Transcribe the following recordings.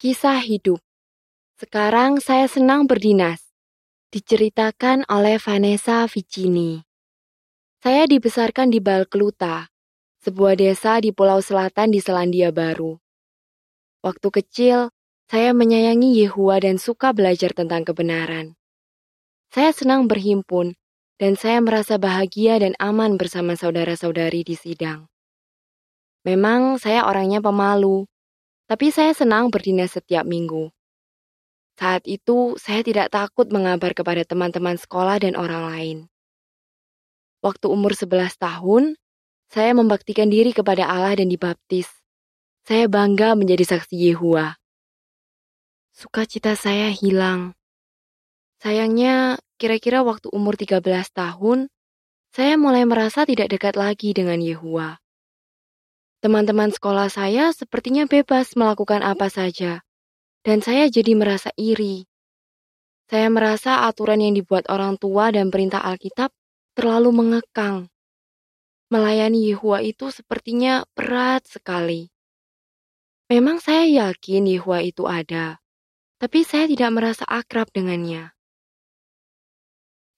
Kisah hidup. Sekarang saya senang berdinas. Diceritakan oleh Vanessa Vicini. Saya dibesarkan di Balkeluta, sebuah desa di Pulau Selatan di Selandia Baru. Waktu kecil, saya menyayangi Yehua dan suka belajar tentang kebenaran. Saya senang berhimpun, dan saya merasa bahagia dan aman bersama saudara-saudari di sidang. Memang saya orangnya pemalu, tapi saya senang berdinas setiap minggu. Saat itu, saya tidak takut mengabar kepada teman-teman sekolah dan orang lain. Waktu umur 11 tahun, saya membaktikan diri kepada Allah dan dibaptis. Saya bangga menjadi saksi Yehua. Sukacita saya hilang. Sayangnya, kira-kira waktu umur 13 tahun, saya mulai merasa tidak dekat lagi dengan Yehua. Teman-teman sekolah saya sepertinya bebas melakukan apa saja, dan saya jadi merasa iri. Saya merasa aturan yang dibuat orang tua dan perintah Alkitab terlalu mengekang. Melayani Yehua itu sepertinya berat sekali. Memang saya yakin Yehua itu ada, tapi saya tidak merasa akrab dengannya.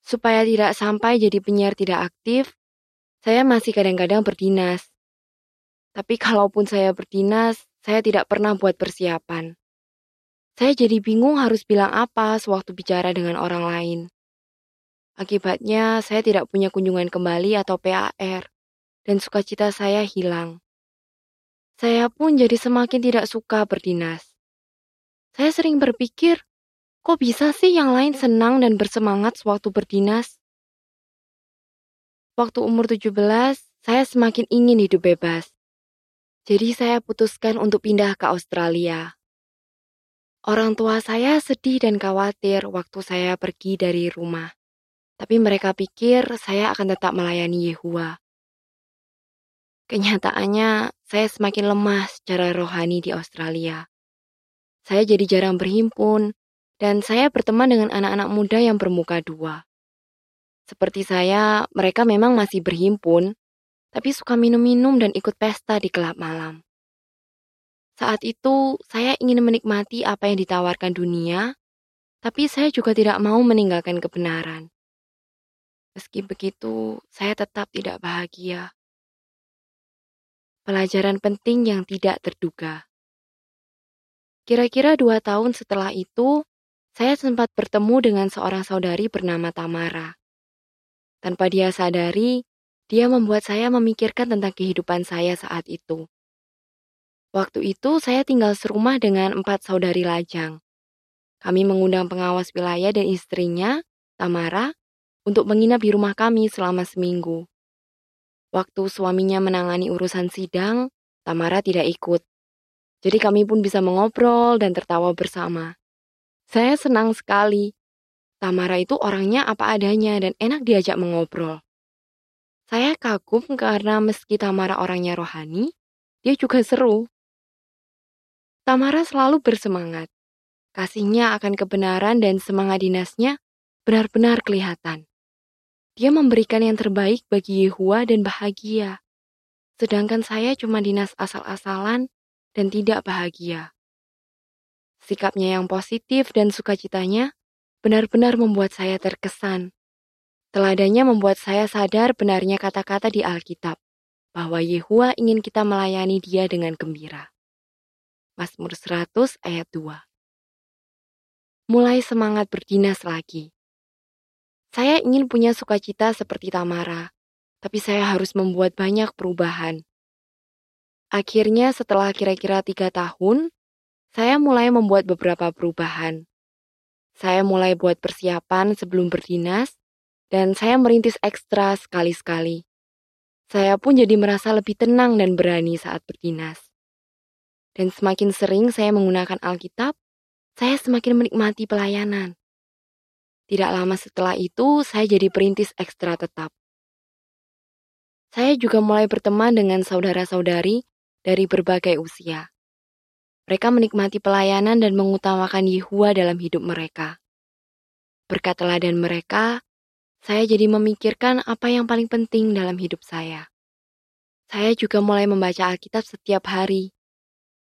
Supaya tidak sampai jadi penyiar tidak aktif, saya masih kadang-kadang berdinas. Tapi kalaupun saya berdinas, saya tidak pernah buat persiapan. Saya jadi bingung harus bilang apa sewaktu bicara dengan orang lain. Akibatnya, saya tidak punya kunjungan kembali atau PAR, dan sukacita saya hilang. Saya pun jadi semakin tidak suka berdinas. Saya sering berpikir, kok bisa sih yang lain senang dan bersemangat sewaktu berdinas? Waktu umur 17, saya semakin ingin hidup bebas. Jadi saya putuskan untuk pindah ke Australia. Orang tua saya sedih dan khawatir waktu saya pergi dari rumah. Tapi mereka pikir saya akan tetap melayani Yehua. Kenyataannya, saya semakin lemah secara rohani di Australia. Saya jadi jarang berhimpun, dan saya berteman dengan anak-anak muda yang bermuka dua. Seperti saya, mereka memang masih berhimpun, tapi suka minum-minum dan ikut pesta di gelap malam. Saat itu, saya ingin menikmati apa yang ditawarkan dunia, tapi saya juga tidak mau meninggalkan kebenaran. Meski begitu, saya tetap tidak bahagia. Pelajaran penting yang tidak terduga. Kira-kira dua tahun setelah itu, saya sempat bertemu dengan seorang saudari bernama Tamara. Tanpa dia sadari, dia membuat saya memikirkan tentang kehidupan saya saat itu. Waktu itu saya tinggal serumah dengan empat saudari lajang. Kami mengundang pengawas wilayah dan istrinya, Tamara, untuk menginap di rumah kami selama seminggu. Waktu suaminya menangani urusan sidang, Tamara tidak ikut. Jadi kami pun bisa mengobrol dan tertawa bersama. Saya senang sekali. Tamara itu orangnya apa adanya dan enak diajak mengobrol. Saya kagum karena meski Tamara orangnya rohani, dia juga seru. Tamara selalu bersemangat. Kasihnya akan kebenaran dan semangat dinasnya benar-benar kelihatan. Dia memberikan yang terbaik bagi Yehua dan bahagia. Sedangkan saya cuma dinas asal-asalan dan tidak bahagia. Sikapnya yang positif dan sukacitanya benar-benar membuat saya terkesan. Teladannya membuat saya sadar benarnya kata-kata di Alkitab, bahwa Yehua ingin kita melayani dia dengan gembira. Mazmur 100 ayat 2 Mulai semangat berdinas lagi. Saya ingin punya sukacita seperti Tamara, tapi saya harus membuat banyak perubahan. Akhirnya setelah kira-kira tiga tahun, saya mulai membuat beberapa perubahan. Saya mulai buat persiapan sebelum berdinas, dan saya merintis ekstra sekali-sekali. Saya pun jadi merasa lebih tenang dan berani saat berdinas. Dan semakin sering saya menggunakan Alkitab, saya semakin menikmati pelayanan. Tidak lama setelah itu, saya jadi perintis ekstra tetap. Saya juga mulai berteman dengan saudara-saudari dari berbagai usia. Mereka menikmati pelayanan dan mengutamakan Yehua dalam hidup mereka. Berkat teladan mereka, saya jadi memikirkan apa yang paling penting dalam hidup saya. Saya juga mulai membaca Alkitab setiap hari.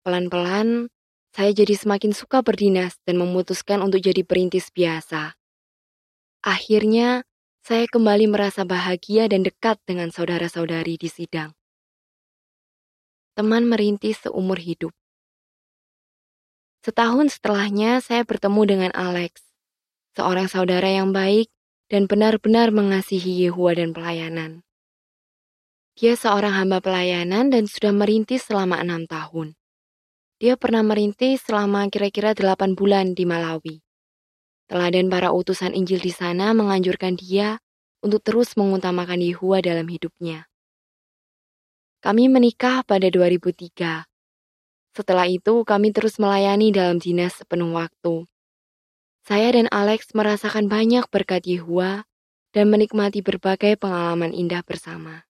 Pelan-pelan, saya jadi semakin suka berdinas dan memutuskan untuk jadi perintis biasa. Akhirnya, saya kembali merasa bahagia dan dekat dengan saudara-saudari di sidang. Teman merintis seumur hidup. Setahun setelahnya, saya bertemu dengan Alex, seorang saudara yang baik dan benar-benar mengasihi Yehua dan pelayanan. Dia seorang hamba pelayanan dan sudah merintis selama enam tahun. Dia pernah merintis selama kira-kira delapan bulan di Malawi. Teladan para utusan Injil di sana menganjurkan dia untuk terus mengutamakan Yehua dalam hidupnya. Kami menikah pada 2003. Setelah itu, kami terus melayani dalam dinas sepenuh waktu. Saya dan Alex merasakan banyak berkat Yehua dan menikmati berbagai pengalaman indah bersama.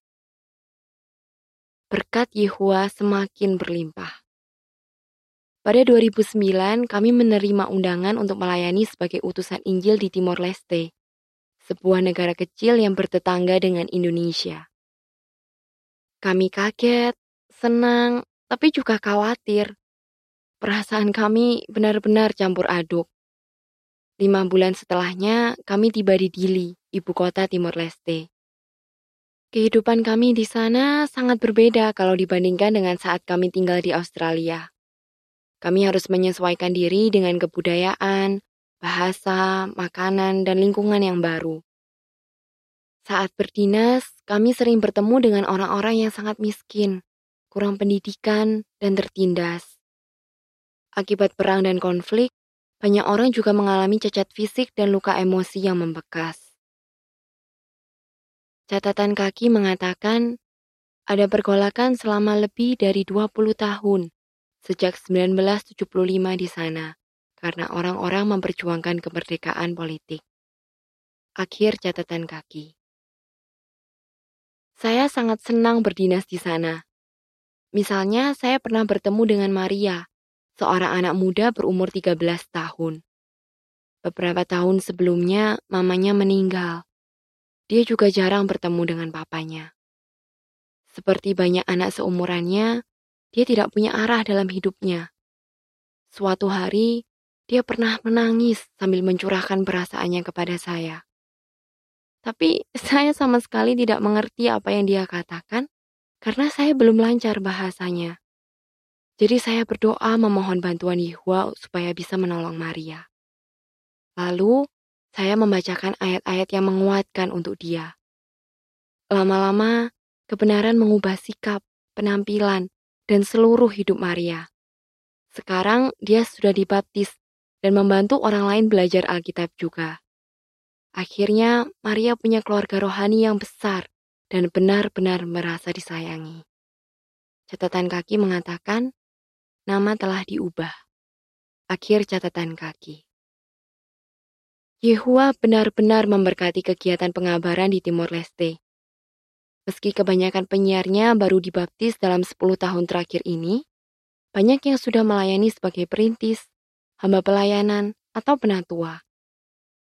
Berkat Yehua semakin berlimpah. Pada 2009, kami menerima undangan untuk melayani sebagai utusan Injil di Timor Leste, sebuah negara kecil yang bertetangga dengan Indonesia. Kami kaget, senang, tapi juga khawatir. Perasaan kami benar-benar campur aduk. Lima bulan setelahnya, kami tiba di Dili, ibu kota Timor Leste. Kehidupan kami di sana sangat berbeda kalau dibandingkan dengan saat kami tinggal di Australia. Kami harus menyesuaikan diri dengan kebudayaan, bahasa, makanan, dan lingkungan yang baru. Saat berdinas, kami sering bertemu dengan orang-orang yang sangat miskin, kurang pendidikan, dan tertindas. Akibat perang dan konflik, banyak orang juga mengalami cacat fisik dan luka emosi yang membekas. Catatan kaki mengatakan ada pergolakan selama lebih dari 20 tahun sejak 1975 di sana karena orang-orang memperjuangkan kemerdekaan politik. Akhir catatan kaki. Saya sangat senang berdinas di sana. Misalnya, saya pernah bertemu dengan Maria, seorang anak muda berumur 13 tahun. Beberapa tahun sebelumnya, mamanya meninggal. Dia juga jarang bertemu dengan papanya. Seperti banyak anak seumurannya, dia tidak punya arah dalam hidupnya. Suatu hari, dia pernah menangis sambil mencurahkan perasaannya kepada saya. Tapi saya sama sekali tidak mengerti apa yang dia katakan karena saya belum lancar bahasanya. Jadi saya berdoa memohon bantuan Yehua supaya bisa menolong Maria. Lalu, saya membacakan ayat-ayat yang menguatkan untuk dia. Lama-lama, kebenaran mengubah sikap, penampilan, dan seluruh hidup Maria. Sekarang dia sudah dibaptis dan membantu orang lain belajar Alkitab juga. Akhirnya, Maria punya keluarga rohani yang besar dan benar-benar merasa disayangi. Catatan kaki mengatakan, nama telah diubah. Akhir catatan kaki. Yehua benar-benar memberkati kegiatan pengabaran di Timor Leste. Meski kebanyakan penyiarnya baru dibaptis dalam 10 tahun terakhir ini, banyak yang sudah melayani sebagai perintis, hamba pelayanan, atau penatua.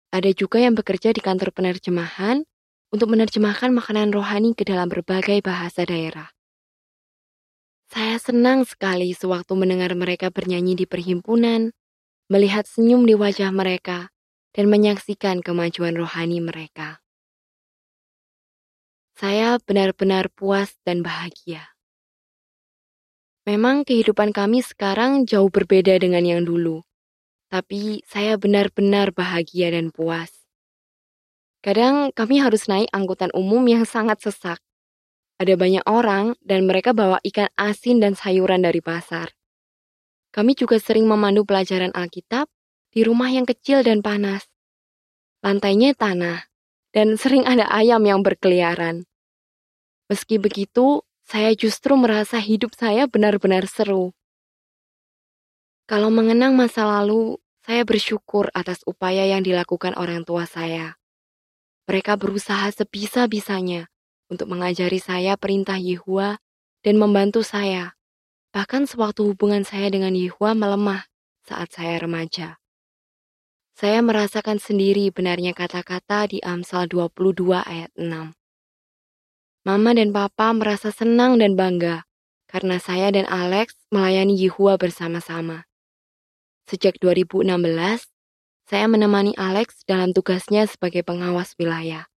Ada juga yang bekerja di kantor penerjemahan untuk menerjemahkan makanan rohani ke dalam berbagai bahasa daerah. Saya senang sekali sewaktu mendengar mereka bernyanyi di perhimpunan, melihat senyum di wajah mereka, dan menyaksikan kemajuan rohani mereka. Saya benar-benar puas dan bahagia. Memang kehidupan kami sekarang jauh berbeda dengan yang dulu, tapi saya benar-benar bahagia dan puas. Kadang kami harus naik angkutan umum yang sangat sesak. Ada banyak orang dan mereka bawa ikan asin dan sayuran dari pasar. Kami juga sering memandu pelajaran Alkitab di rumah yang kecil dan panas. Lantainya tanah, dan sering ada ayam yang berkeliaran. Meski begitu, saya justru merasa hidup saya benar-benar seru. Kalau mengenang masa lalu, saya bersyukur atas upaya yang dilakukan orang tua saya. Mereka berusaha sebisa-bisanya untuk mengajari saya perintah Yehua dan membantu saya. Bahkan sewaktu hubungan saya dengan Yehua melemah saat saya remaja. Saya merasakan sendiri benarnya kata-kata di Amsal 22 ayat 6. Mama dan Papa merasa senang dan bangga karena saya dan Alex melayani Yehua bersama-sama. Sejak 2016, saya menemani Alex dalam tugasnya sebagai pengawas wilayah.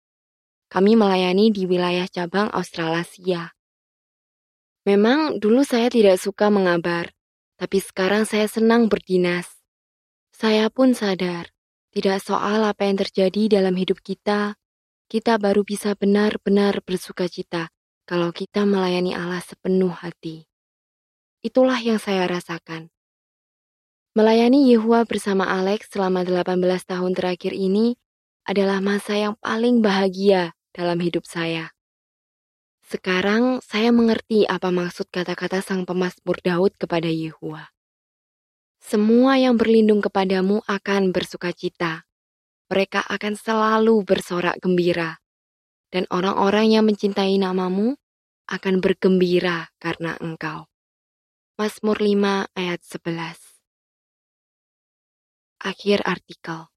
Kami melayani di wilayah cabang Australasia. Memang dulu saya tidak suka mengabar, tapi sekarang saya senang berdinas. Saya pun sadar, tidak soal apa yang terjadi dalam hidup kita, kita baru bisa benar-benar bersuka cita kalau kita melayani Allah sepenuh hati. Itulah yang saya rasakan. Melayani Yehua bersama Alex selama 18 tahun terakhir ini adalah masa yang paling bahagia dalam hidup saya. Sekarang saya mengerti apa maksud kata-kata sang pemazmur Daud kepada Yehua. Semua yang berlindung kepadamu akan bersuka cita. Mereka akan selalu bersorak gembira. Dan orang-orang yang mencintai namamu akan bergembira karena engkau. Mazmur 5 ayat 11 Akhir artikel.